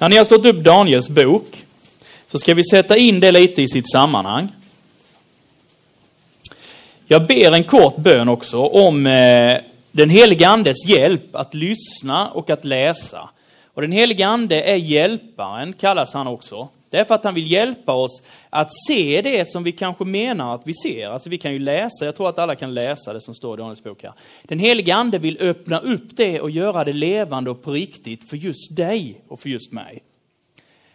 När ni har slått upp Daniels bok så ska vi sätta in det lite i sitt sammanhang. Jag ber en kort bön också om eh, den helige Andes hjälp att lyssna och att läsa. Och den helige Ande är hjälparen, kallas han också. Det är för att han vill hjälpa oss att se det som vi kanske menar att vi ser. Alltså vi kan ju läsa, jag tror att alla kan läsa det som står i Daniels bok här. Den helige Ande vill öppna upp det och göra det levande och på riktigt för just dig och för just mig.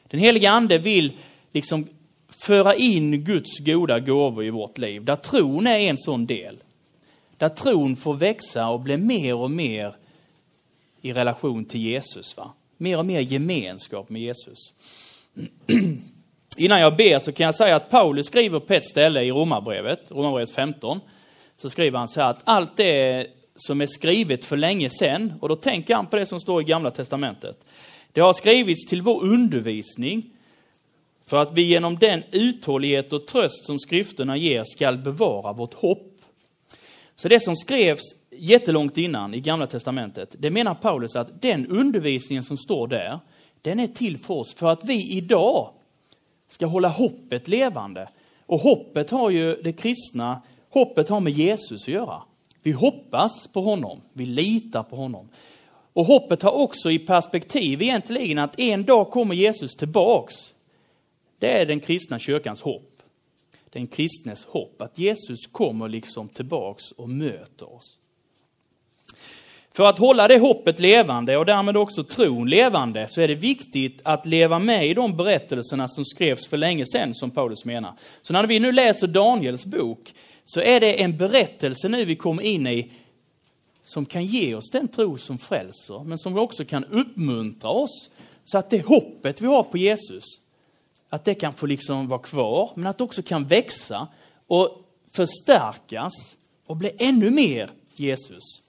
Den helige Ande vill liksom föra in Guds goda gåvor i vårt liv, där tron är en sån del. Där tron får växa och bli mer och mer i relation till Jesus. Va? Mer och mer gemenskap med Jesus. Innan jag ber så kan jag säga att Paulus skriver på ett ställe i Romarbrevet, Romarbrevet 15, så skriver han så här att allt det som är skrivet för länge sedan, och då tänker han på det som står i Gamla Testamentet. Det har skrivits till vår undervisning, för att vi genom den uthållighet och tröst som skrifterna ger skall bevara vårt hopp. Så det som skrevs jättelångt innan i Gamla Testamentet, det menar Paulus att den undervisningen som står där, den är till för oss för att vi idag ska hålla hoppet levande. Och hoppet har ju det kristna, hoppet har med Jesus att göra. Vi hoppas på honom, vi litar på honom. Och hoppet har också i perspektiv egentligen att en dag kommer Jesus tillbaks. Det är den kristna kyrkans hopp. Den kristnes hopp, att Jesus kommer liksom tillbaks och möter oss. För att hålla det hoppet levande och därmed också tron levande så är det viktigt att leva med i de berättelserna som skrevs för länge sedan, som Paulus menar. Så när vi nu läser Daniels bok så är det en berättelse nu vi kommer in i som kan ge oss den tro som frälser, men som också kan uppmuntra oss så att det hoppet vi har på Jesus, att det kan få liksom vara kvar, men att det också kan växa och förstärkas och bli ännu mer Jesus.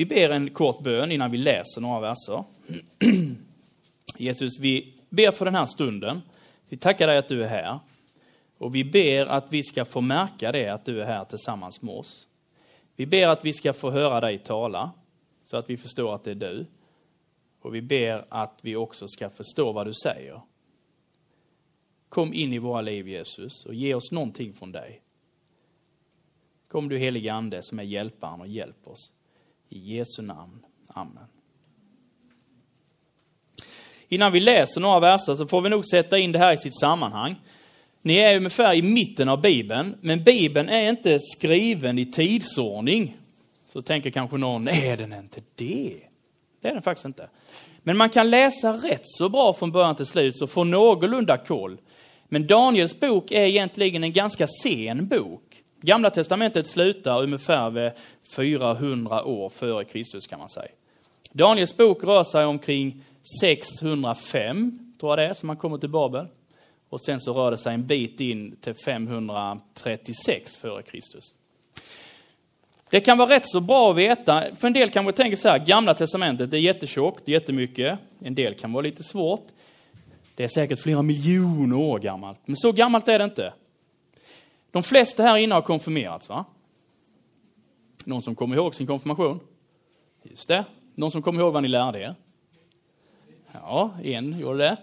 Vi ber en kort bön innan vi läser några verser. Jesus, vi ber för den här stunden. Vi tackar dig att du är här. Och vi ber att vi ska få märka det, att du är här tillsammans med oss. Vi ber att vi ska få höra dig tala, så att vi förstår att det är du. Och vi ber att vi också ska förstå vad du säger. Kom in i våra liv, Jesus, och ge oss någonting från dig. Kom du helige Ande som är hjälparen och hjälp oss. I Jesu namn. Amen. Innan vi läser några verser så får vi nog sätta in det här i sitt sammanhang. Ni är ungefär i mitten av Bibeln, men Bibeln är inte skriven i tidsordning. Så tänker kanske någon, är den inte det? Det är den faktiskt inte. Men man kan läsa rätt så bra från början till slut så få någorlunda koll. Men Daniels bok är egentligen en ganska sen bok. Gamla testamentet slutar ungefär vid 400 år före Kristus kan man säga. Daniels bok rör sig omkring 605, tror jag det är, som man kommer till Babel. Och sen så rör det sig en bit in till 536 före Kristus. Det kan vara rätt så bra att veta, för en del kanske tänker så här, gamla testamentet, det är jättetjockt, jättemycket. En del kan vara lite svårt. Det är säkert flera miljoner år gammalt, men så gammalt är det inte. De flesta här inne har konfirmerats, va? Någon som kommer ihåg sin konfirmation? Just det. Någon som kommer ihåg vad ni lärde er? Ja, en gjorde det.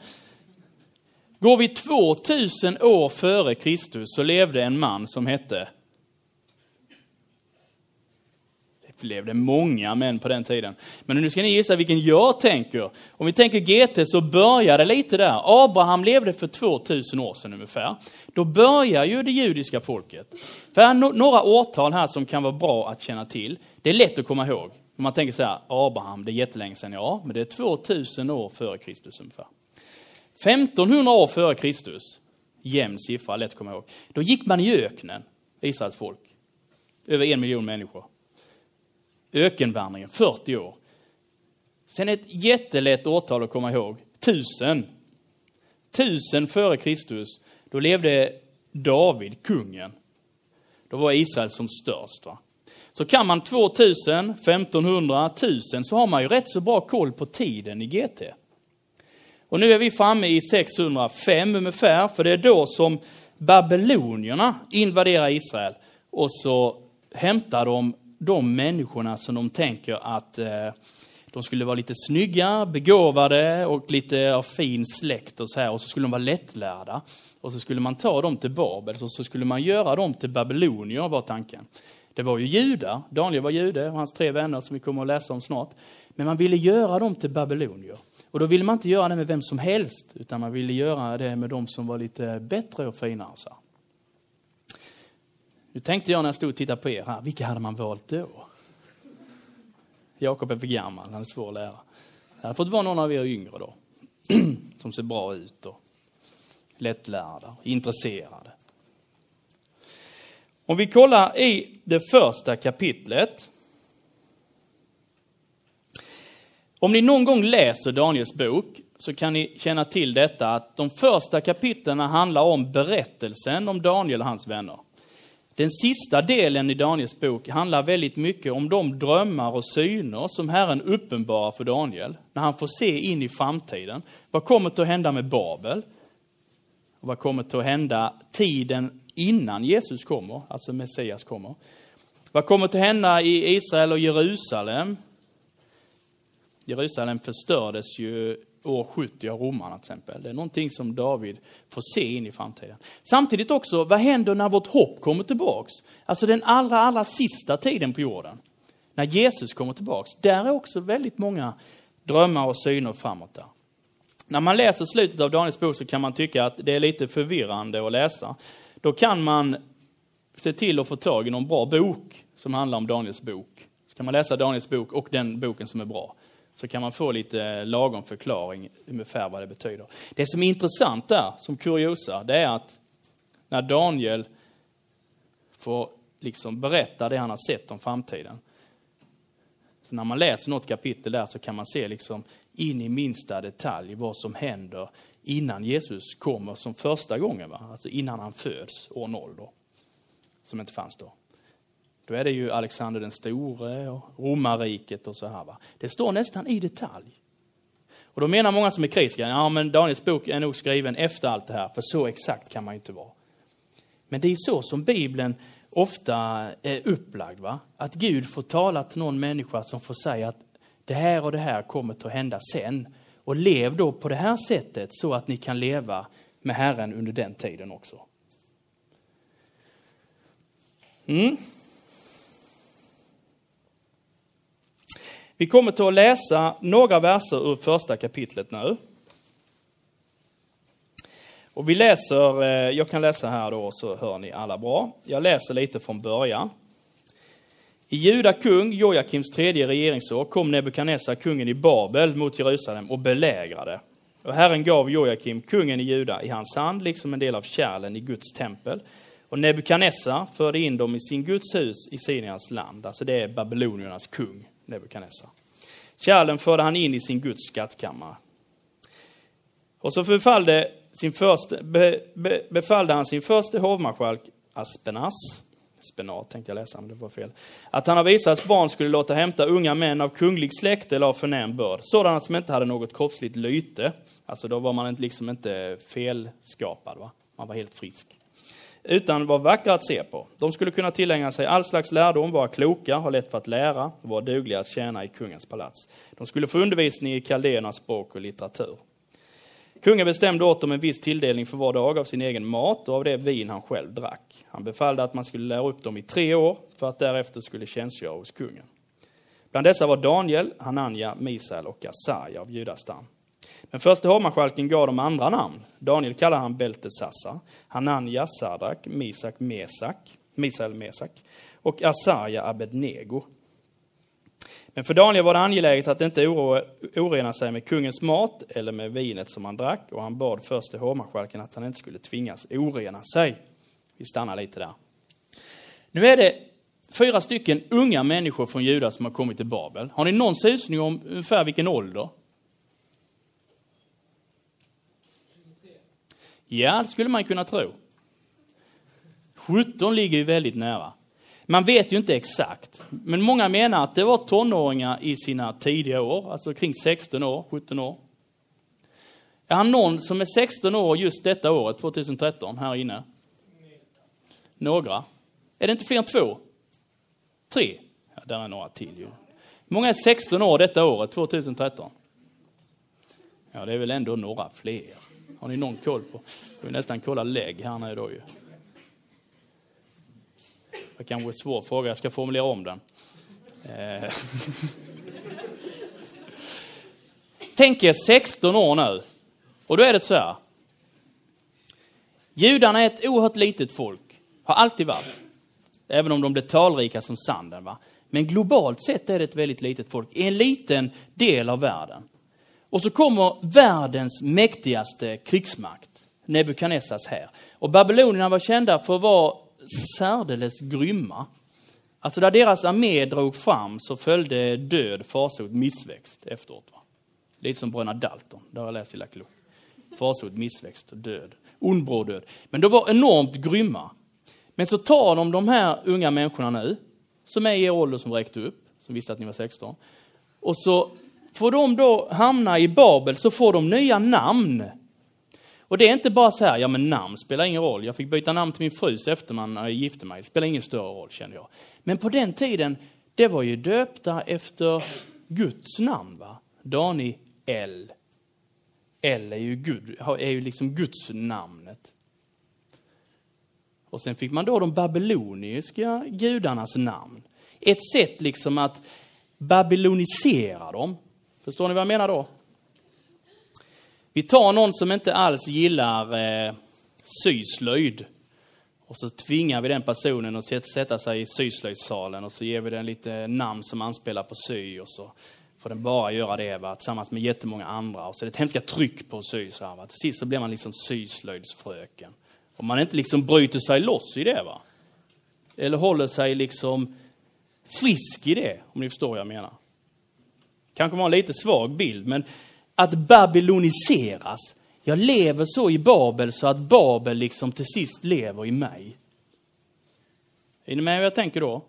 Går vi 2000 år före Kristus så levde en man som hette Det levde många män på den tiden. Men nu ska ni gissa vilken jag tänker. Om vi tänker GT så börjar det lite där. Abraham levde för 2000 år sedan ungefär. Då börjar ju det judiska folket. För här är några årtal här som kan vara bra att känna till. Det är lätt att komma ihåg. Om man tänker så här, Abraham, det är jättelänge sedan, ja, men det är 2000 år före Kristus ungefär. 1500 år före Kristus, jämn siffra, lätt att komma ihåg. Då gick man i öknen, Israels folk. Över en miljon människor. Ökenvandringen, 40 år. Sen ett jättelätt årtal att komma ihåg, 1000. 1000 före Kristus, då levde David, kungen. Då var Israel som störst. Va? Så kan man 2000, 1500, 1000 så har man ju rätt så bra koll på tiden i GT. Och nu är vi framme i 605 ungefär, för det är då som babylonierna invaderar Israel och så hämtar de de människorna som de tänker att eh, de skulle vara lite snygga, begåvade och lite av fin släkt och så här. Och så skulle de vara lättlärda. Och så skulle man ta dem till Babel och så skulle man göra dem till babylonier var tanken. Det var ju judar, Daniel var jude och hans tre vänner som vi kommer att läsa om snart. Men man ville göra dem till babylonier. Och då ville man inte göra det med vem som helst, utan man ville göra det med de som var lite bättre och finare. Så. Nu tänkte jag när jag stod och tittade på er här, vilka hade man valt då? Jakob är för gammal, han är svår att lära. Det hade fått vara någon av er yngre då, som ser bra ut och lättlärda, intresserade. Om vi kollar i det första kapitlet. Om ni någon gång läser Daniels bok så kan ni känna till detta att de första kapitlen handlar om berättelsen om Daniel och hans vänner. Den sista delen i Daniels bok handlar väldigt mycket om de drömmar och syner som Herren uppenbarar för Daniel, när han får se in i framtiden. Vad kommer att hända med Babel? Och vad kommer att hända tiden innan Jesus kommer, alltså Messias kommer? Vad kommer att hända i Israel och Jerusalem? Jerusalem förstördes ju år 70 av romarna till exempel. Det är någonting som David får se in i framtiden. Samtidigt också, vad händer när vårt hopp kommer tillbaks? Alltså den allra, allra sista tiden på jorden. När Jesus kommer tillbaks. Där är också väldigt många drömmar och syner framåt där. När man läser slutet av Daniels bok så kan man tycka att det är lite förvirrande att läsa. Då kan man se till att få tag i någon bra bok som handlar om Daniels bok. Så kan man läsa Daniels bok och den boken som är bra så kan man få lite lagom förklaring ungefär vad det betyder. Det som är intressant där, som kuriosa, det är att när Daniel får liksom berätta det han har sett om framtiden. Så när man läser något kapitel där så kan man se liksom in i minsta detalj vad som händer innan Jesus kommer som första gången. Va? Alltså innan han föds, år noll då. Som inte fanns då. Då är det ju Alexander den store och romarriket och så här. Va? Det står nästan i detalj. Och då menar många som är kritiska, ja men Daniels bok är nog skriven efter allt det här, för så exakt kan man ju inte vara. Men det är så som Bibeln ofta är upplagd, va? Att Gud får tala till någon människa som får säga att det här och det här kommer att hända sen. Och lev då på det här sättet så att ni kan leva med Herren under den tiden också. Mm. Vi kommer till att läsa några verser ur första kapitlet nu. Och vi läser, eh, jag kan läsa här då så hör ni alla bra. Jag läser lite från början. I Juda kung Jojakims tredje regeringsår kom Nebukadnessar, kungen i Babel, mot Jerusalem och belägrade. Och Herren gav Jojakim, kungen i Juda, i hans hand, liksom en del av kärlen i Guds tempel. Och Nebukadnessar förde in dem i sin Guds hus i Sinias land, alltså det är babyloniernas kung. Nebukadnessar. Kärlen förde han in i sin Guds skattkammare. Och så befallde, sin första, be, be, befallde han sin första hovmarskalk Aspenas, spenat tänkte jag läsa, men det var fel. Att han av Israels barn skulle låta hämta unga män av kunglig släkt eller av förnäm börd, sådana som inte hade något kroppsligt lyte. Alltså då var man liksom inte felskapad, va? man var helt frisk utan var vackra att se på. De skulle kunna tillägna sig all slags lärdom, vara kloka, ha lätt för att lära och vara dugliga att tjäna i kungens palats. De skulle få undervisning i kaldéernas språk och litteratur. Kungen bestämde åt dem en viss tilldelning för var dag av sin egen mat och av det vin han själv drack. Han befallde att man skulle lära upp dem i tre år för att därefter skulle tjänstgöra hos kungen. Bland dessa var Daniel, Hananja, Misael och Asaja av judastam. Men förste hovmarskalken gav dem andra namn. Daniel kallade han Beltesassar, Hanania Sadrak, Misak Mesak, Misael Mesak och Asarja Abednego. Men för Daniel var det angeläget att inte orena sig med kungens mat eller med vinet som han drack och han bad förste hovmarskalken att han inte skulle tvingas orena sig. Vi stannar lite där. Nu är det fyra stycken unga människor från Juda som har kommit till Babel. Har ni någon susning om ungefär vilken ålder? Ja, det skulle man kunna tro. 17 ligger ju väldigt nära. Man vet ju inte exakt, men många menar att det var tonåringar i sina tidiga år, alltså kring 16 år, 17 år. Är han någon som är 16 år just detta året, 2013, här inne? Några. Är det inte fler än två? Tre? Ja, där är några till ju. Hur många är 16 år detta året, 2013? Ja, det är väl ändå några fler. Har ni någon koll på? Vi nästan kolla lägg här nu då ju. Det kanske är en svår fråga, jag ska formulera om den. Eh. Tänk er 16 år nu. Och då är det så här. Judarna är ett oerhört litet folk. Har alltid varit. Även om de blev talrika som sanden. Va? Men globalt sett är det ett väldigt litet folk. I en liten del av världen. Och så kommer världens mäktigaste krigsmakt, Nebukadnessas, här. Och babylonierna var kända för att vara särdeles grymma. Alltså där deras armé drog fram så följde död, farsot, missväxt efteråt. Va? Lite som bröderna Dalton, det har jag läst i Lucky Luke. Farsot, missväxt död. Ond, bråd död. Men de var enormt grymma. Men så tar de de här unga människorna nu, som är i er ålder som räckte upp, som visste att ni var 16. Och så får de då hamna i Babel så får de nya namn. Och det är inte bara så här, ja men namn spelar ingen roll. Jag fick byta namn till min frus efterman när jag gifte mig. Det spelar ingen större roll känner jag. Men på den tiden, det var ju döpta efter Guds namn va. Daniel. El är ju, Gud, är ju liksom Guds namnet. Och sen fick man då de babyloniska gudarnas namn. Ett sätt liksom att babylonisera dem. Förstår ni vad jag menar då? Vi tar någon som inte alls gillar eh, syslöjd. Och så tvingar vi den personen att sätta sig i syslöjdssalen och så ger vi den lite namn som anspelar på sy och så får den bara göra det va, tillsammans med jättemånga andra. Och så är det ett hemska tryck på sy. Så här, va. Till sist så blir man liksom syslöjdsfröken. Om man inte liksom bryter sig loss i det. va. Eller håller sig liksom frisk i det, om ni förstår vad jag menar. Kanske var en lite svag bild, men att babyloniseras. Jag lever så i Babel så att Babel liksom till sist lever i mig. Är ni med vad jag tänker då?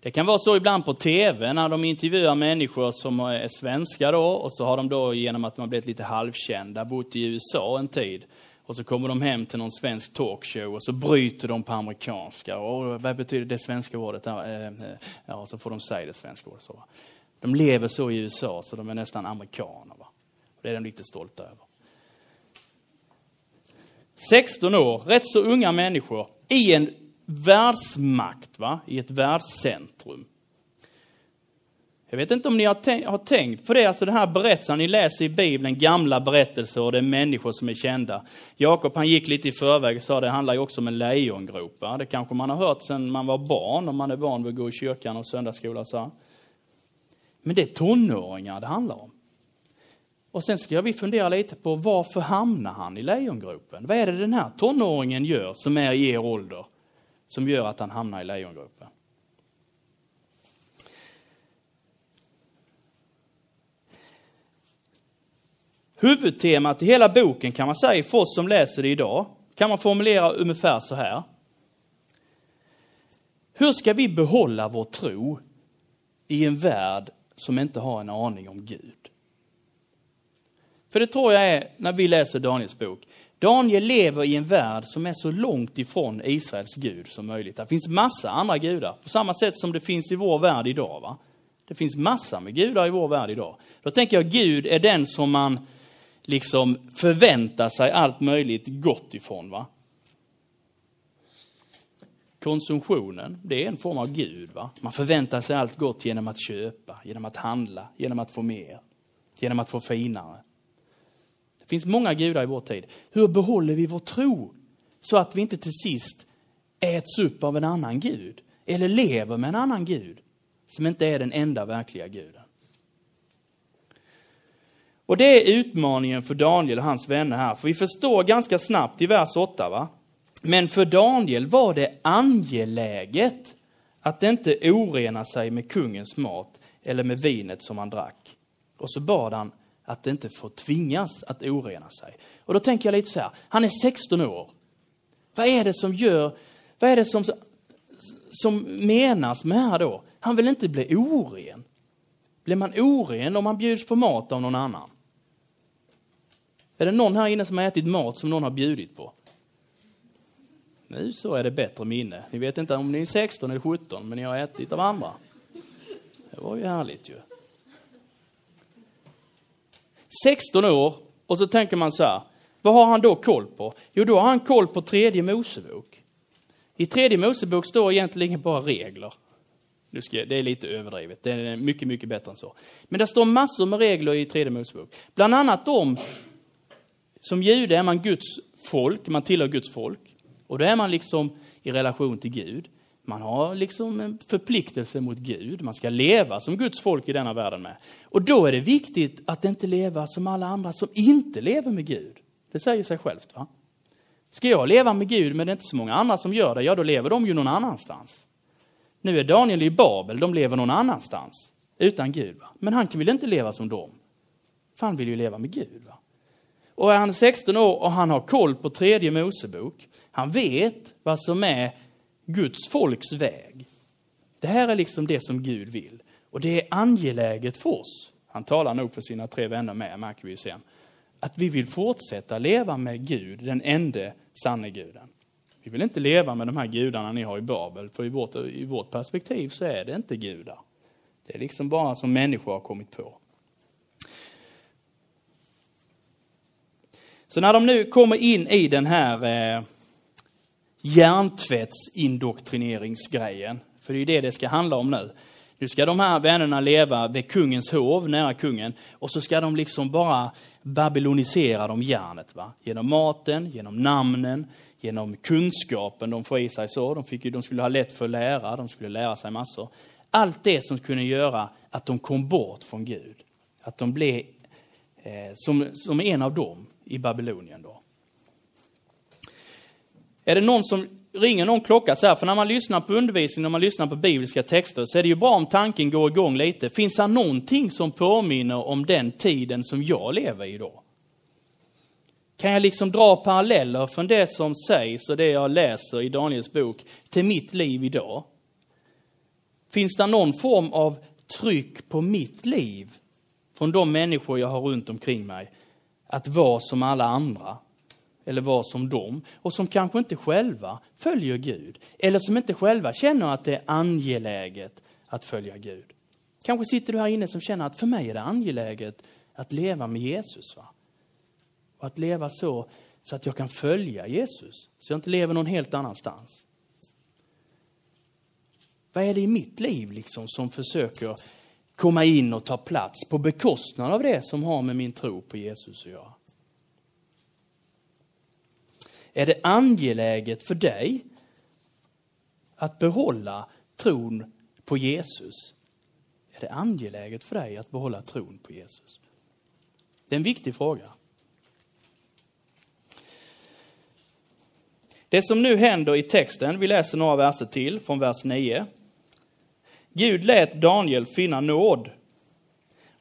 Det kan vara så ibland på TV när de intervjuar människor som är svenska då och så har de då genom att de blivit lite halvkända bott i USA en tid. Och så kommer de hem till någon svensk talkshow och så bryter de på amerikanska. Och vad betyder det svenska ordet? Ja, eh, eh, så får de säga det svenska ordet. Så. De lever så i USA så de är nästan amerikaner. Va? Det är de lite stolta över. 16 år, rätt så unga människor, i en världsmakt va? i ett världscentrum. Jag vet inte om ni har, har tänkt på det, alltså den här berättelsen, ni läser i Bibeln gamla berättelser och det är människor som är kända. Jakob han gick lite i förväg och sa det handlar ju också om en lejongrop. Va? Det kanske man har hört sedan man var barn, om man är van vid att gå i kyrkan och söndagsskola. Så. Men det är tonåringar det handlar om. Och sen ska vi fundera lite på varför hamnar han i lejongropen? Vad är det den här tonåringen gör som är i er ålder? som gör att han hamnar i lejongropen? Huvudtemat i hela boken kan man säga för oss som läser det idag, kan man formulera ungefär så här. Hur ska vi behålla vår tro i en värld som inte har en aning om Gud? För det tror jag är, när vi läser Daniels bok, Daniel lever i en värld som är så långt ifrån Israels Gud som möjligt. Det finns massa andra gudar, på samma sätt som det finns i vår värld idag. Va? Det finns massa med gudar i vår värld idag. Då tänker jag Gud är den som man liksom förväntar sig allt möjligt gott ifrån. Va? Konsumtionen, det är en form av Gud. Va? Man förväntar sig allt gott genom att köpa, genom att handla, genom att få mer, genom att få finare. Det finns många gudar i vår tid. Hur behåller vi vår tro? Så att vi inte till sist äts upp av en annan gud. Eller lever med en annan gud. Som inte är den enda verkliga guden. Och det är utmaningen för Daniel och hans vänner här. För vi förstår ganska snabbt i vers 8 va. Men för Daniel var det angeläget att inte orena sig med kungens mat eller med vinet som han drack. Och så bad han att inte få tvingas att orena sig. Och då tänker jag lite så här, han är 16 år. Vad är det som gör, vad är det som, som menas med här då? Han vill inte bli oren. Blir man oren om man bjuds på mat av någon annan? Är det någon här inne som har ätit mat som någon har bjudit på? Nu så är det bättre minne. Ni vet inte om ni är 16 eller 17, men ni har ätit av andra. Det var ju härligt ju. 16 år, och så tänker man så här, vad har han då koll på? Jo, då har han koll på tredje Mosebok. I tredje Mosebok står egentligen bara regler. Det är lite överdrivet, det är mycket, mycket bättre än så. Men det står massor med regler i tredje Mosebok. Bland annat om, som jude är man Guds folk, man tillhör Guds folk. Och då är man liksom i relation till Gud. Man har liksom en förpliktelse mot Gud. Man ska leva som Guds folk i denna världen med. Och då är det viktigt att inte leva som alla andra som inte lever med Gud. Det säger sig självt. va? Ska jag leva med Gud men det är inte så många andra som gör det, ja då lever de ju någon annanstans. Nu är Daniel i Babel, de lever någon annanstans. Utan Gud. Va? Men han vill inte leva som dem. För han vill ju leva med Gud. Va? Och är han 16 år och han har koll på tredje Mosebok. Han vet vad som är Guds folks väg. Det här är liksom det som Gud vill. Och det är angeläget för oss. Han talar nog för sina tre vänner med, märker vi sen. Att vi vill fortsätta leva med Gud, den enda sanne guden. Vi vill inte leva med de här gudarna ni har i Babel, för i vårt, i vårt perspektiv så är det inte gudar. Det är liksom bara som människor har kommit på. Så när de nu kommer in i den här eh, hjärntvättsindoktrineringsgrejen, för det är ju det det ska handla om nu. Nu ska de här vännerna leva vid kungens hov, nära kungen, och så ska de liksom bara babylonisera dem järnet. Va? Genom maten, genom namnen, genom kunskapen de får i sig. så. De, fick ju, de skulle ha lätt för att lära, de skulle lära sig massor. Allt det som kunde göra att de kom bort från Gud. Att de blev eh, som, som en av dem i Babylonien. Då. Är det någon som ringer någon klocka så här, för när man lyssnar på undervisning, när man lyssnar på bibliska texter, så är det ju bra om tanken går igång lite. Finns det någonting som påminner om den tiden som jag lever i då? Kan jag liksom dra paralleller från det som sägs och det jag läser i Daniels bok till mitt liv idag? Finns det någon form av tryck på mitt liv från de människor jag har runt omkring mig att vara som alla andra? eller vara som dem och som kanske inte själva följer Gud eller som inte själva känner att det är angeläget att följa Gud. Kanske sitter du här inne som känner att för mig är det angeläget att leva med Jesus. Va? Och att leva så, så att jag kan följa Jesus, så jag inte lever någon helt annanstans. Vad är det i mitt liv liksom som försöker komma in och ta plats på bekostnad av det som har med min tro på Jesus att göra? Är det angeläget för dig att behålla tron på Jesus? Är det angeläget för dig att behålla tron på Jesus? Det är en viktig fråga. Det som nu händer i texten, vi läser några verser till från vers 9. Gud lät Daniel finna nåd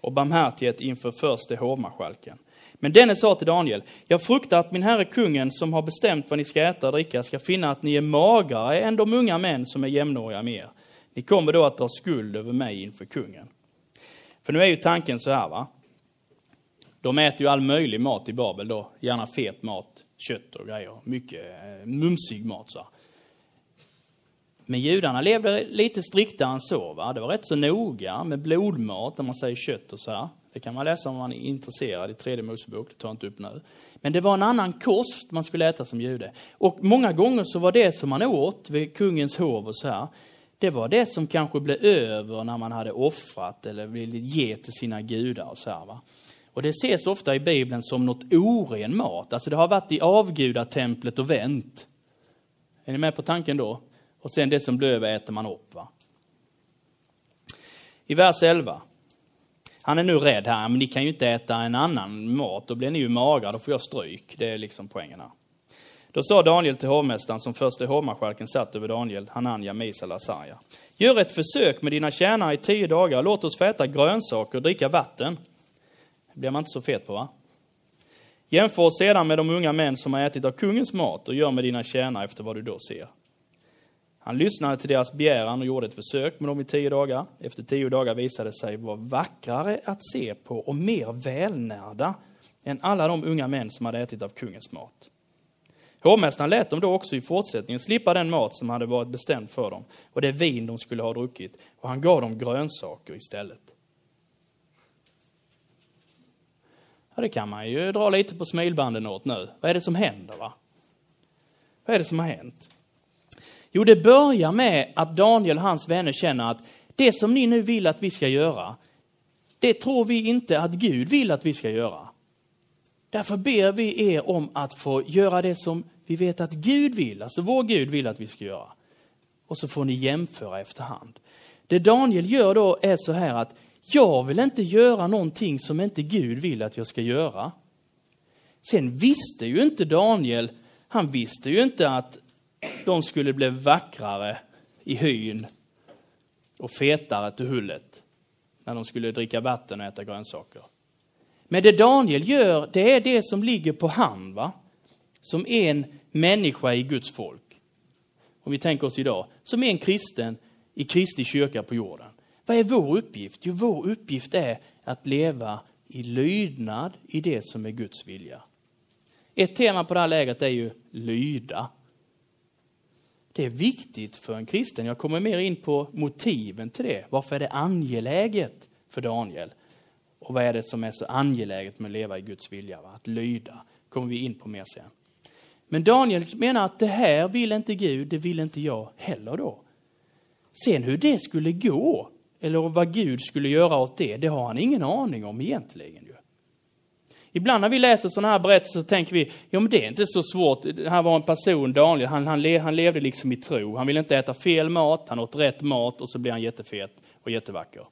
och barmhärtighet inför förste hovmarskalken. Men denne sa till Daniel, jag fruktar att min herre kungen som har bestämt vad ni ska äta och dricka ska finna att ni är magrare än de unga män som är jämnåriga med er. Ni kommer då att dra skuld över mig inför kungen. För nu är ju tanken så här va. De äter ju all möjlig mat i Babel då, gärna fet mat, kött och grejer, mycket eh, mumsig mat så. Men judarna levde lite striktare än så. Va? Det var rätt så noga med blodmat, när man säger kött och så här. Det kan man läsa om man är intresserad i tredje Mosebok, det tar jag inte upp nu. Men det var en annan kost man skulle äta som jude. Och många gånger så var det som man åt vid kungens hov och så här, det var det som kanske blev över när man hade offrat eller ville ge till sina gudar och så här, va? Och det ses ofta i Bibeln som något oren mat. Alltså det har varit i avgudatemplet och vänt. Är ni med på tanken då? Och sen det som blir över äter man upp. Va? I vers 11. Han är nu rädd här, men ni kan ju inte äta en annan mat, då blir ni ju magra, då får jag stryk. Det är liksom poängen här. Då sa Daniel till hovmästaren som förste hovmarskalken satt över Daniel, Hananja, Misael och Asaja. Gör ett försök med dina tjänare i tio dagar, låt oss få äta grönsaker och dricka vatten. Det blir man inte så fet på va? Jämför sedan med de unga män som har ätit av kungens mat och gör med dina tjänare efter vad du då ser. Han lyssnade till deras begäran och gjorde ett försök med dem i tio dagar. Efter tio dagar visade det sig vara vackrare att se på och mer välnärda än alla de unga män som hade ätit av kungens mat. Hovmästaren lät dem då också i fortsättningen slippa den mat som hade varit bestämd för dem och det vin de skulle ha druckit och han gav dem grönsaker istället. Ja, det kan man ju dra lite på smilbanden åt nu. Vad är det som händer? va? Vad är det som har hänt? Jo, det börjar med att Daniel och hans vänner känner att det som ni nu vill att vi ska göra, det tror vi inte att Gud vill att vi ska göra. Därför ber vi er om att få göra det som vi vet att Gud vill, alltså vår Gud vill att vi ska göra. Och så får ni jämföra efterhand. Det Daniel gör då är så här att jag vill inte göra någonting som inte Gud vill att jag ska göra. Sen visste ju inte Daniel, han visste ju inte att de skulle bli vackrare i hyn och fetare till hullet när de skulle dricka vatten och äta grönsaker. Men det Daniel gör, det är det som ligger på hand, va? Som en människa i Guds folk. Om vi tänker oss idag, som en kristen i Kristi kyrka på jorden. Vad är vår uppgift? Jo, vår uppgift är att leva i lydnad i det som är Guds vilja. Ett tema på det här läget är ju lyda. Det är viktigt för en kristen. Jag kommer mer in på motiven till det. Varför är det angeläget för Daniel? Och vad är det som är så angeläget med att leva i Guds vilja? Va? Att lyda kommer vi in på mer sen. Men Daniel menar att det här vill inte Gud, det vill inte jag heller då. Sen hur det skulle gå, eller vad Gud skulle göra åt det, det har han ingen aning om egentligen. Ibland när vi läser sådana här berättelser så tänker vi, ja men det är inte så svårt. Det här var en person, Daniel, han, han, han levde liksom i tro. Han ville inte äta fel mat, han åt rätt mat och så blev han jättefet och jättevacker.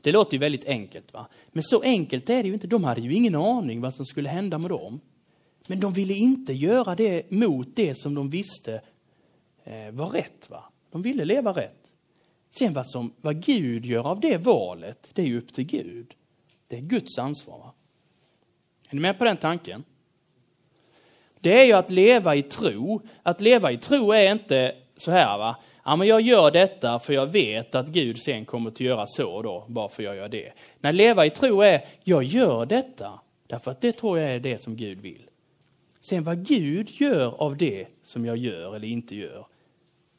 Det låter ju väldigt enkelt, va? Men så enkelt är det ju inte. De hade ju ingen aning vad som skulle hända med dem. Men de ville inte göra det mot det som de visste eh, var rätt. Va? De ville leva rätt. Sen vad, som, vad Gud gör av det valet, det är ju upp till Gud. Det är Guds ansvar. Va? Är ni med på den tanken? Det är ju att leva i tro. Att leva i tro är inte så här, va? Ja, men jag gör detta för jag vet att Gud sen kommer att göra så då, bara för jag gör det. När leva i tro är, jag gör detta därför att det tror jag är det som Gud vill. Sen vad Gud gör av det som jag gör eller inte gör,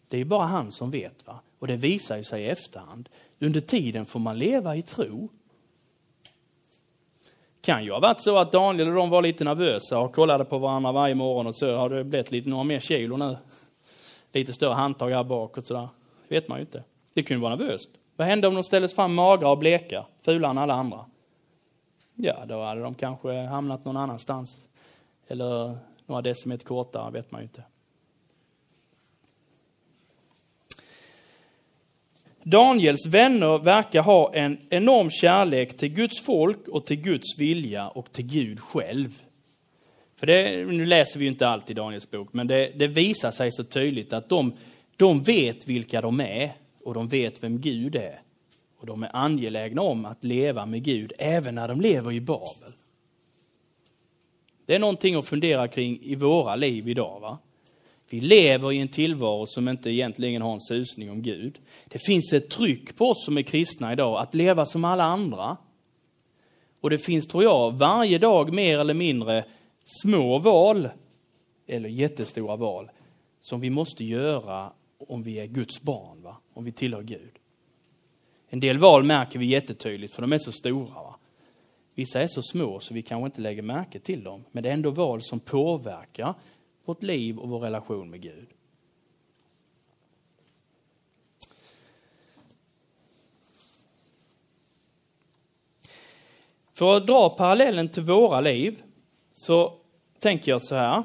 det är bara han som vet. va? Och det visar ju sig i efterhand. Under tiden får man leva i tro. Kan ju ha varit så att Daniel och de var lite nervösa och kollade på varandra varje morgon och så har det blivit lite, några mer kilo nu. Lite större handtag här bak och sådär. Det vet man ju inte. Det kunde vara nervöst. Vad hände om de ställdes fram magra och bleka, fulare än alla andra? Ja, då hade de kanske hamnat någon annanstans. Eller några decimeter kortare, vet man ju inte. Daniels vänner verkar ha en enorm kärlek till Guds folk och till Guds vilja och till Gud själv. För det, nu läser vi ju inte allt i Daniels bok, men det, det visar sig så tydligt att de, de vet vilka de är och de vet vem Gud är. Och de är angelägna om att leva med Gud även när de lever i Babel. Det är någonting att fundera kring i våra liv idag. Va? Vi lever i en tillvaro som inte egentligen har en susning om Gud. Det finns ett tryck på oss som är kristna idag att leva som alla andra. Och det finns, tror jag, varje dag mer eller mindre små val, eller jättestora val, som vi måste göra om vi är Guds barn, va? om vi tillhör Gud. En del val märker vi jättetydligt, för de är så stora. Va? Vissa är så små så vi kanske inte lägger märke till dem, men det är ändå val som påverkar vårt liv och vår relation med Gud. För att dra parallellen till våra liv så tänker jag så här.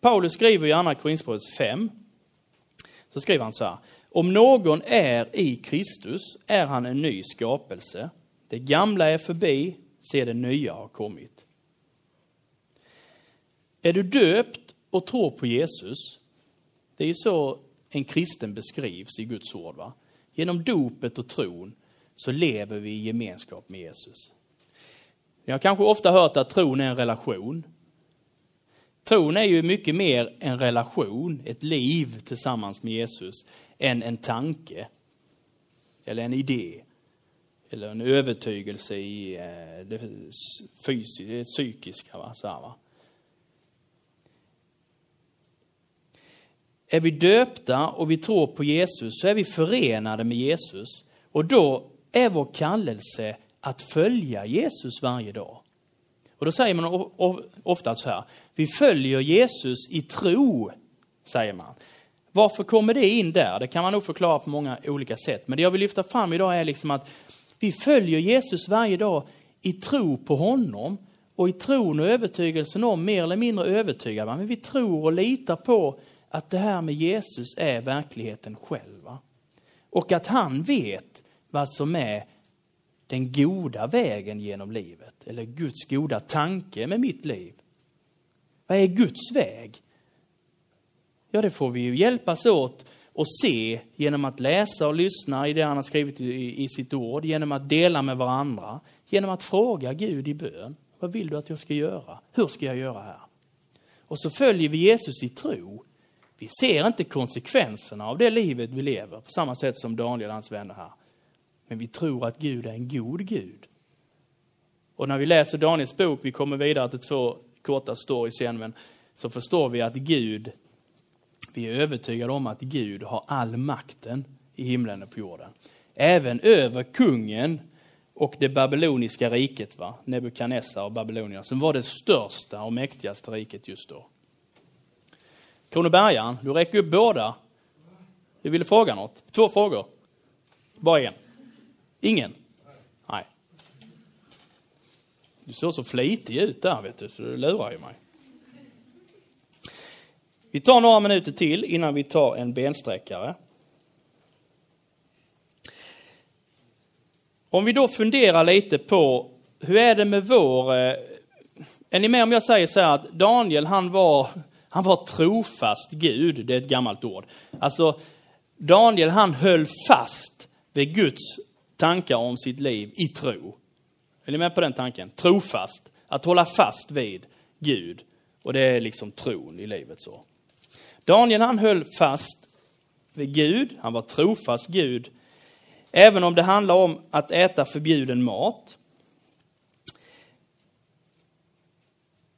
Paulus skriver i Andra Korinthierbrevet 5, så skriver han så här. Om någon är i Kristus är han en ny skapelse. Det gamla är förbi, se det nya har kommit. Är du döpt och tror på Jesus, det är ju så en kristen beskrivs i Guds ord. Va? Genom dopet och tron så lever vi i gemenskap med Jesus. Jag har kanske ofta hört att tron är en relation. Tron är ju mycket mer en relation, ett liv tillsammans med Jesus, än en tanke. Eller en idé. Eller en övertygelse i eh, det fysiska, psykiska. Va? Så här, va? Är vi döpta och vi tror på Jesus så är vi förenade med Jesus. Och då är vår kallelse att följa Jesus varje dag. Och då säger man ofta så här, vi följer Jesus i tro, säger man. Varför kommer det in där? Det kan man nog förklara på många olika sätt. Men det jag vill lyfta fram idag är liksom att vi följer Jesus varje dag i tro på honom och i tron och övertygelsen om, mer eller mindre övertygad, men vi tror och litar på att det här med Jesus är verkligheten själva. Och att han vet vad som är den goda vägen genom livet, eller Guds goda tanke med mitt liv. Vad är Guds väg? Ja, det får vi ju hjälpas åt och se genom att läsa och lyssna i det han har skrivit i, i sitt ord, genom att dela med varandra, genom att fråga Gud i bön. Vad vill du att jag ska göra? Hur ska jag göra här? Och så följer vi Jesus i tro. Vi ser inte konsekvenserna av det livet vi lever på samma sätt som Daniel och hans vänner här. Men vi tror att Gud är en god Gud. Och när vi läser Daniels bok, vi kommer vidare till två korta stories sen, men så förstår vi att Gud, vi är övertygade om att Gud har all makten i himlen och på jorden. Även över kungen och det babyloniska riket, va? Nebukadnessar och babylonierna, som var det största och mäktigaste riket just då. Kronobergaren, du räcker upp båda. Du ville fråga något? Två frågor. Bara en. Ingen? Nej. Du såg så flitig ut där, vet du, så du lurar ju mig. Vi tar några minuter till innan vi tar en bensträckare. Om vi då funderar lite på hur är det med vår... Eh, är ni med om jag säger så här att Daniel han var, han var trofast Gud, det är ett gammalt ord. Alltså Daniel han höll fast vid Guds tankar om sitt liv i tro. Är ni med på den tanken? Trofast. Att hålla fast vid Gud. Och det är liksom tron i livet så. Daniel han höll fast vid Gud, han var trofast Gud Även om det handlar om att äta förbjuden mat.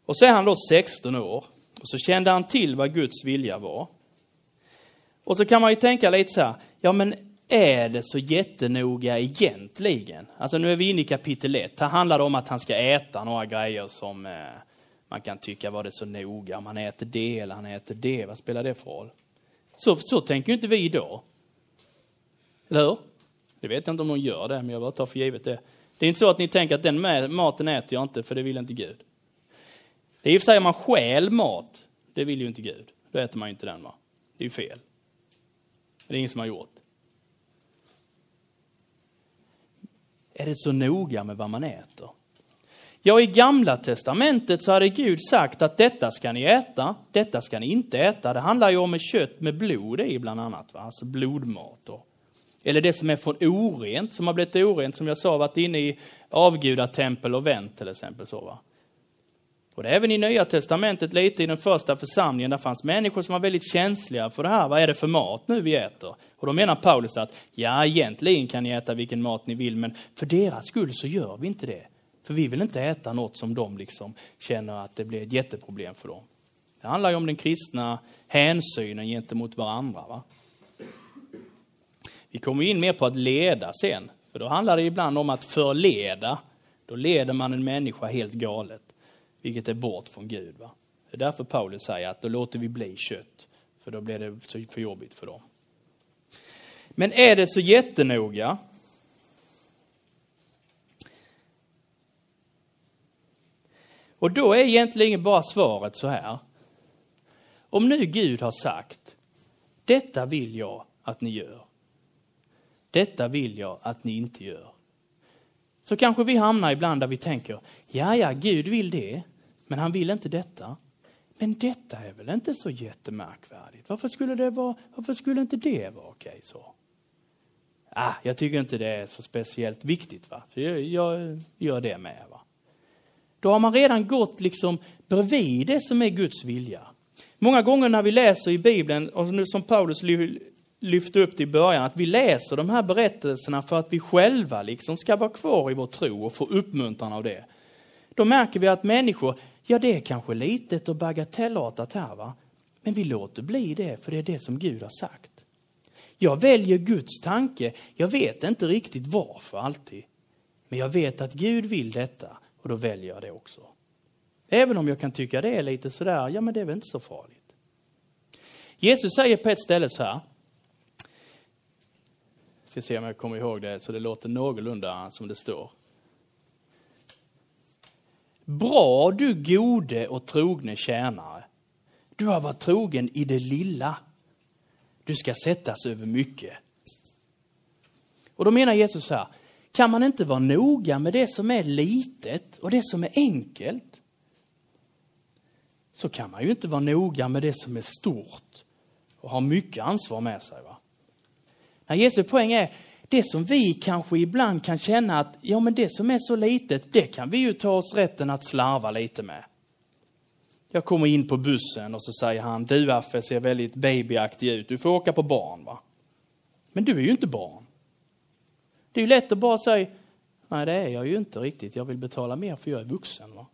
Och så är han då 16 år och så kände han till vad Guds vilja var. Och så kan man ju tänka lite så här, ja men är det så jättenoga egentligen? Alltså nu är vi inne i kapitel 1. Här handlar det om att han ska äta några grejer som eh, man kan tycka var det så noga. Om han äter det eller han äter det, vad spelar det för roll? Så, så tänker ju inte vi idag. Eller hur? Det vet jag inte om någon gör det, men jag bara tar för givet det. Det är inte så att ni tänker att den maten äter jag inte, för det vill inte Gud. Det är i och för sig om man stjäl mat, det vill ju inte Gud. Då äter man ju inte den va. Det är ju fel. Det är ingen som har gjort. Är det så noga med vad man äter? Ja, i gamla testamentet så hade Gud sagt att detta ska ni äta, detta ska ni inte äta. Det handlar ju om ett kött med blod i bland annat, va? alltså blodmat. Då. Eller det som är från orent, som har blivit orent, som jag sa, varit inne i avgudatempel och vänt till exempel. Så, va? Och det är även i Nya Testamentet, lite i den första församlingen, där fanns människor som var väldigt känsliga för det här. Vad är det för mat nu vi äter? Och då menar Paulus att, ja egentligen kan ni äta vilken mat ni vill, men för deras skull så gör vi inte det. För vi vill inte äta något som de liksom känner att det blir ett jätteproblem för dem. Det handlar ju om den kristna hänsynen gentemot varandra. Va? Vi kommer in mer på att leda sen, för då handlar det ibland om att förleda. Då leder man en människa helt galet, vilket är bort från Gud. Va? Det är därför Paulus säger att då låter vi bli kött, för då blir det för jobbigt för dem. Men är det så jättenoga? Och då är egentligen bara svaret så här. Om nu Gud har sagt, detta vill jag att ni gör. Detta vill jag att ni inte gör. Så kanske vi hamnar ibland där vi tänker, ja, ja, Gud vill det, men han vill inte detta. Men detta är väl inte så jättemärkvärdigt? Varför skulle, det vara, varför skulle inte det vara okej så? Ah, jag tycker inte det är så speciellt viktigt, va? så jag, jag gör det med. Va? Då har man redan gått liksom bredvid det som är Guds vilja. Många gånger när vi läser i Bibeln, och som Paulus lyfte upp det i början, att vi läser de här berättelserna för att vi själva liksom ska vara kvar i vår tro och få uppmuntran av det. Då märker vi att människor, ja det är kanske litet och bagatellartat här va. Men vi låter bli det, för det är det som Gud har sagt. Jag väljer Guds tanke. Jag vet inte riktigt varför alltid. Men jag vet att Gud vill detta och då väljer jag det också. Även om jag kan tycka det är lite sådär, ja men det är väl inte så farligt. Jesus säger på ett ställe så här. Ska se om jag kommer ihåg det så det låter någorlunda som det står. Bra du gode och trogne tjänare. Du har varit trogen i det lilla. Du ska sättas över mycket. Och då menar Jesus så här, kan man inte vara noga med det som är litet och det som är enkelt? Så kan man ju inte vara noga med det som är stort och har mycket ansvar med sig. Va? När Jesu poäng är, det som vi kanske ibland kan känna att, ja men det som är så litet, det kan vi ju ta oss rätten att slarva lite med. Jag kommer in på bussen och så säger han, du Affe ser väldigt babyaktig ut, du får åka på barn va? Men du är ju inte barn. Det är ju lätt att bara säga, nej det är jag ju inte riktigt, jag vill betala mer för jag är vuxen. Va?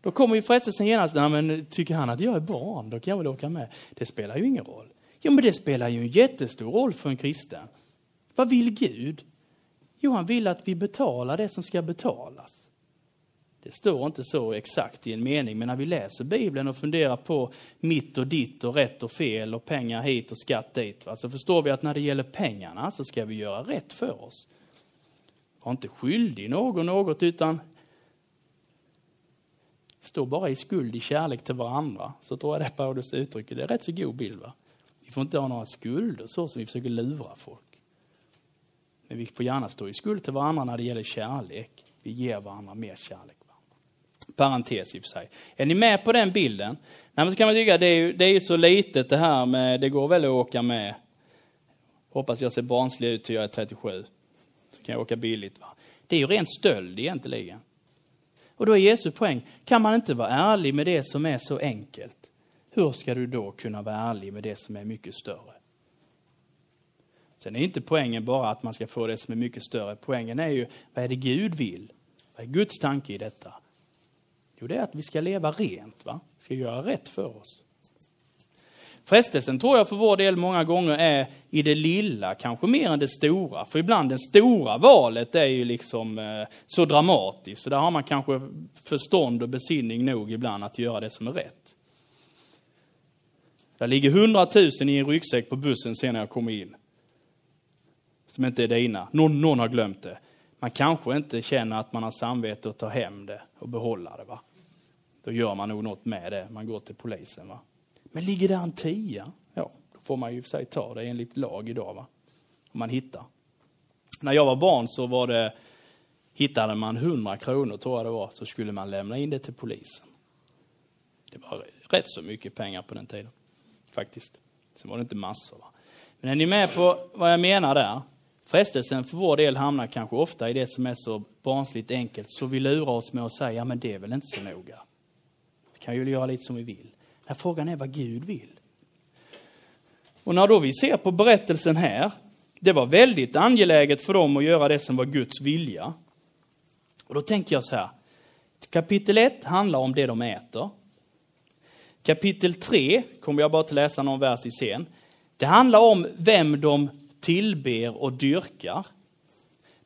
Då kommer ju frestelsen genast, nej men tycker han att jag är barn, då kan jag väl åka med. Det spelar ju ingen roll. Jo men det spelar ju en jättestor roll för en kristen. Vad vill Gud? Jo, han vill att vi betalar det som ska betalas. Det står inte så exakt i en mening, men när vi läser Bibeln och funderar på mitt och ditt och rätt och fel och pengar hit och skatt dit, va? så förstår vi att när det gäller pengarna så ska vi göra rätt för oss. Var inte skyldig någon något, utan stå bara i skuld i kärlek till varandra. Så tror jag det är Paulus uttrycker. Det är rätt så god bild. Va? Vi får inte ha några skulder så som vi försöker lura folk. Men vi får gärna stå i skuld till varandra när det gäller kärlek. Vi ger varandra mer kärlek. Parentes i och för sig. Är ni med på den bilden? Nej, men så kan man tycka, det är ju, det är ju så litet det här med, det går väl att åka med. Hoppas jag ser barnslig ut till jag är 37. Så kan jag åka billigt. Va? Det är ju ren stöld egentligen. Och då är Jesu poäng, kan man inte vara ärlig med det som är så enkelt? Hur ska du då kunna vara ärlig med det som är mycket större? Sen är inte poängen bara att man ska få det som är mycket större. Poängen är ju, vad är det Gud vill? Vad är Guds tanke i detta? Jo, det är att vi ska leva rent, va? Vi ska göra rätt för oss. Frestelsen tror jag för vår del många gånger är i det lilla, kanske mer än det stora. För ibland det stora valet är ju liksom eh, så dramatiskt. Så där har man kanske förstånd och besinning nog ibland att göra det som är rätt. Där ligger hundratusen i en ryggsäck på bussen sen när jag kommer in som inte är dina. Någon, någon har glömt det. Man kanske inte känner att man har samvete att ta hem det och behålla det. Va? Då gör man nog något med det. Man går till polisen. Va? Men ligger det en tia? Ja, då får man ju för sig ta det enligt lag idag. Va? Om man hittar. När jag var barn så var det, hittade man 100 kronor tror jag det var, så skulle man lämna in det till polisen. Det var rätt så mycket pengar på den tiden. Faktiskt. Sen var det inte massor. Va? Men är ni med på vad jag menar där? Frestelsen för vår del hamnar kanske ofta i det som är så barnsligt enkelt, så vi lurar oss med att säga, ja men det är väl inte så noga. Vi kan ju göra lite som vi vill. Men frågan är vad Gud vill. Och när då vi ser på berättelsen här, det var väldigt angeläget för dem att göra det som var Guds vilja. Och då tänker jag så här, kapitel 1 handlar om det de äter. Kapitel 3, kommer jag bara att läsa någon vers i sen, det handlar om vem de tillber och dyrkar.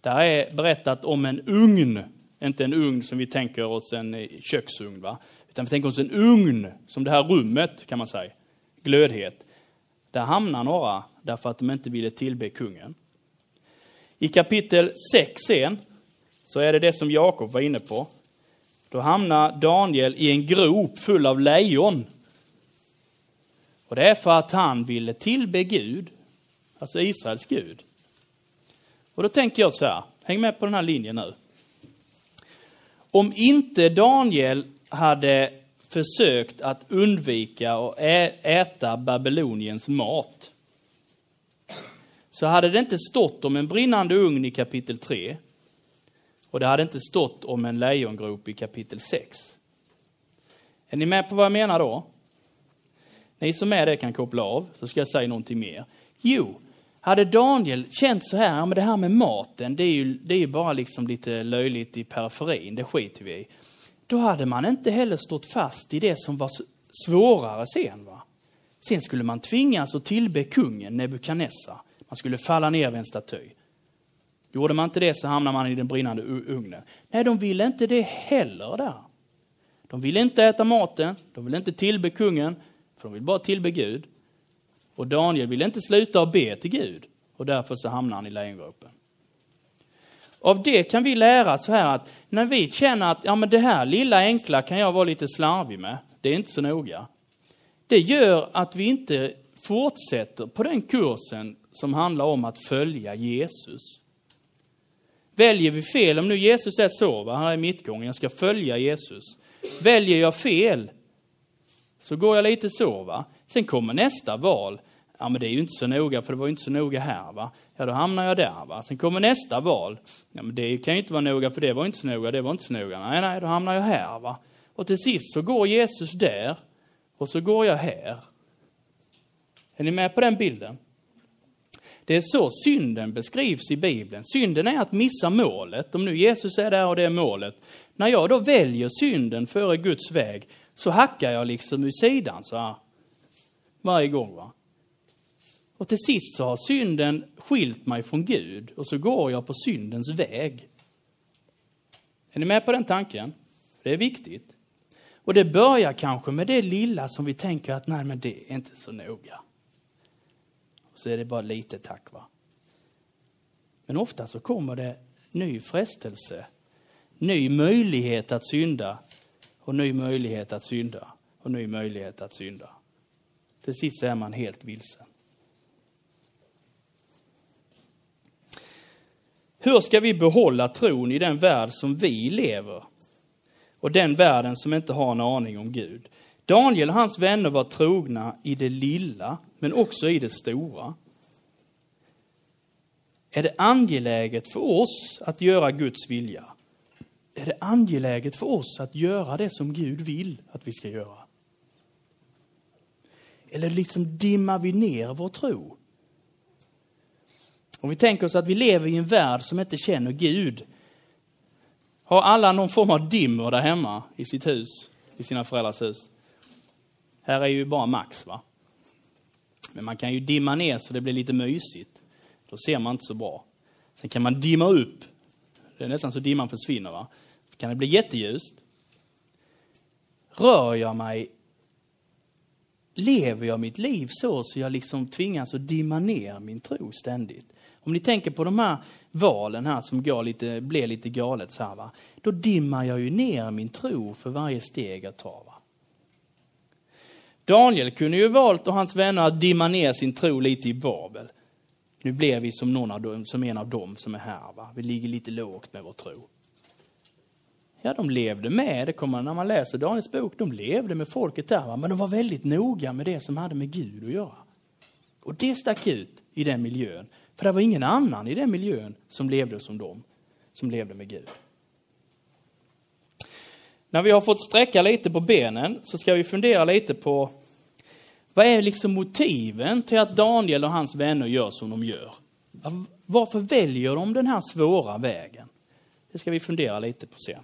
Det är berättat om en ugn, inte en ugn som vi tänker oss en eh, köksugn, va? utan vi tänker oss en ugn, som det här rummet kan man säga, glödhet. Där hamnar några därför att de inte ville tillbe kungen. I kapitel 6 sen, så är det det som Jakob var inne på. Då hamnar Daniel i en grop full av lejon. Och det är för att han ville tillbe Gud Alltså Israels Gud. Och då tänker jag så här, häng med på den här linjen nu. Om inte Daniel hade försökt att undvika att äta Babyloniens mat, så hade det inte stått om en brinnande ugn i kapitel 3, och det hade inte stått om en lejongrop i kapitel 6. Är ni med på vad jag menar då? Ni som är det kan koppla av, så ska jag säga någonting mer. Jo, hade Daniel känt så här, ja, men det här med maten, det är ju, det är ju bara liksom lite löjligt i periferin, det skiter vi i. Då hade man inte heller stått fast i det som var svårare sen. Va? Sen skulle man tvingas att tillbe kungen Nebukadnessar. Man skulle falla ner vid en staty. Gjorde man inte det så hamnar man i den brinnande ugnen. Nej, de ville inte det heller där. De ville inte äta maten, de ville inte tillbe kungen, för de vill bara tillbe Gud. Och Daniel ville inte sluta att be till Gud, och därför så hamnar han i lejongropen. Av det kan vi lära så här att när vi känner att ja, men det här lilla enkla kan jag vara lite slarvig med, det är inte så noga. Det gör att vi inte fortsätter på den kursen som handlar om att följa Jesus. Väljer vi fel, om nu Jesus är så, va? han är mittgången, jag ska följa Jesus. Väljer jag fel, så går jag lite så. Va? Sen kommer nästa val. Ja, men det är ju inte så noga, för det var ju inte så noga här. Va? Ja, då hamnar jag där. Va? Sen kommer nästa val. Ja, men det kan ju inte vara noga, för det var inte så noga, det var inte så noga. Nej, nej, då hamnar jag här. Va? Och till sist så går Jesus där, och så går jag här. Är ni med på den bilden? Det är så synden beskrivs i Bibeln. Synden är att missa målet. Om nu Jesus är där och det är målet. När jag då väljer synden före Guds väg så hackar jag liksom ur sidan så här. Varje gång. va. Och till sist så har synden skilt mig från Gud och så går jag på syndens väg. Är ni med på den tanken? Det är viktigt. Och det börjar kanske med det lilla som vi tänker att nej men det är inte så noga så är det bara lite tack. Va? Men ofta så kommer det ny frestelse, ny möjlighet att synda och ny möjlighet att synda och ny möjlighet att synda. Till sist är man helt vilsen. Hur ska vi behålla tron i den värld som vi lever? Och den världen som inte har en aning om Gud. Daniel och hans vänner var trogna i det lilla, men också i det stora. Är det angeläget för oss att göra Guds vilja? Är det angeläget för oss att göra det som Gud vill att vi ska göra? Eller liksom dimmar vi ner vår tro? Om vi tänker oss att vi lever i en värld som inte känner Gud. Har alla någon form av dimmer där hemma i sitt hus, i sina föräldrars hus? Här är ju bara max va? Men man kan ju dimma ner så det blir lite mysigt. Då ser man inte så bra. Sen kan man dimma upp. Det är nästan så dimman försvinner. Va? Så kan det bli jätteljust. Rör jag mig, lever jag mitt liv så, så jag liksom tvingas att dimma ner min tro ständigt. Om ni tänker på de här valen här som går lite, blir lite galet så här, va? då dimmar jag ju ner min tro för varje steg jag tar. Daniel kunde ju valt och hans vänner att dimma ner sin tro lite i Babel. Nu blir vi som, någon av dem, som en av dem som är här. Va? Vi ligger lite lågt med vår tro. Ja, de levde med, det kommer när man läser Daniels bok, de levde med folket där, va? men de var väldigt noga med det som hade med Gud att göra. Och det stack ut i den miljön, för det var ingen annan i den miljön som levde som dem, som levde med Gud. När vi har fått sträcka lite på benen så ska vi fundera lite på vad är liksom motiven till att Daniel och hans vänner gör som de gör? Varför väljer de den här svåra vägen? Det ska vi fundera lite på sen.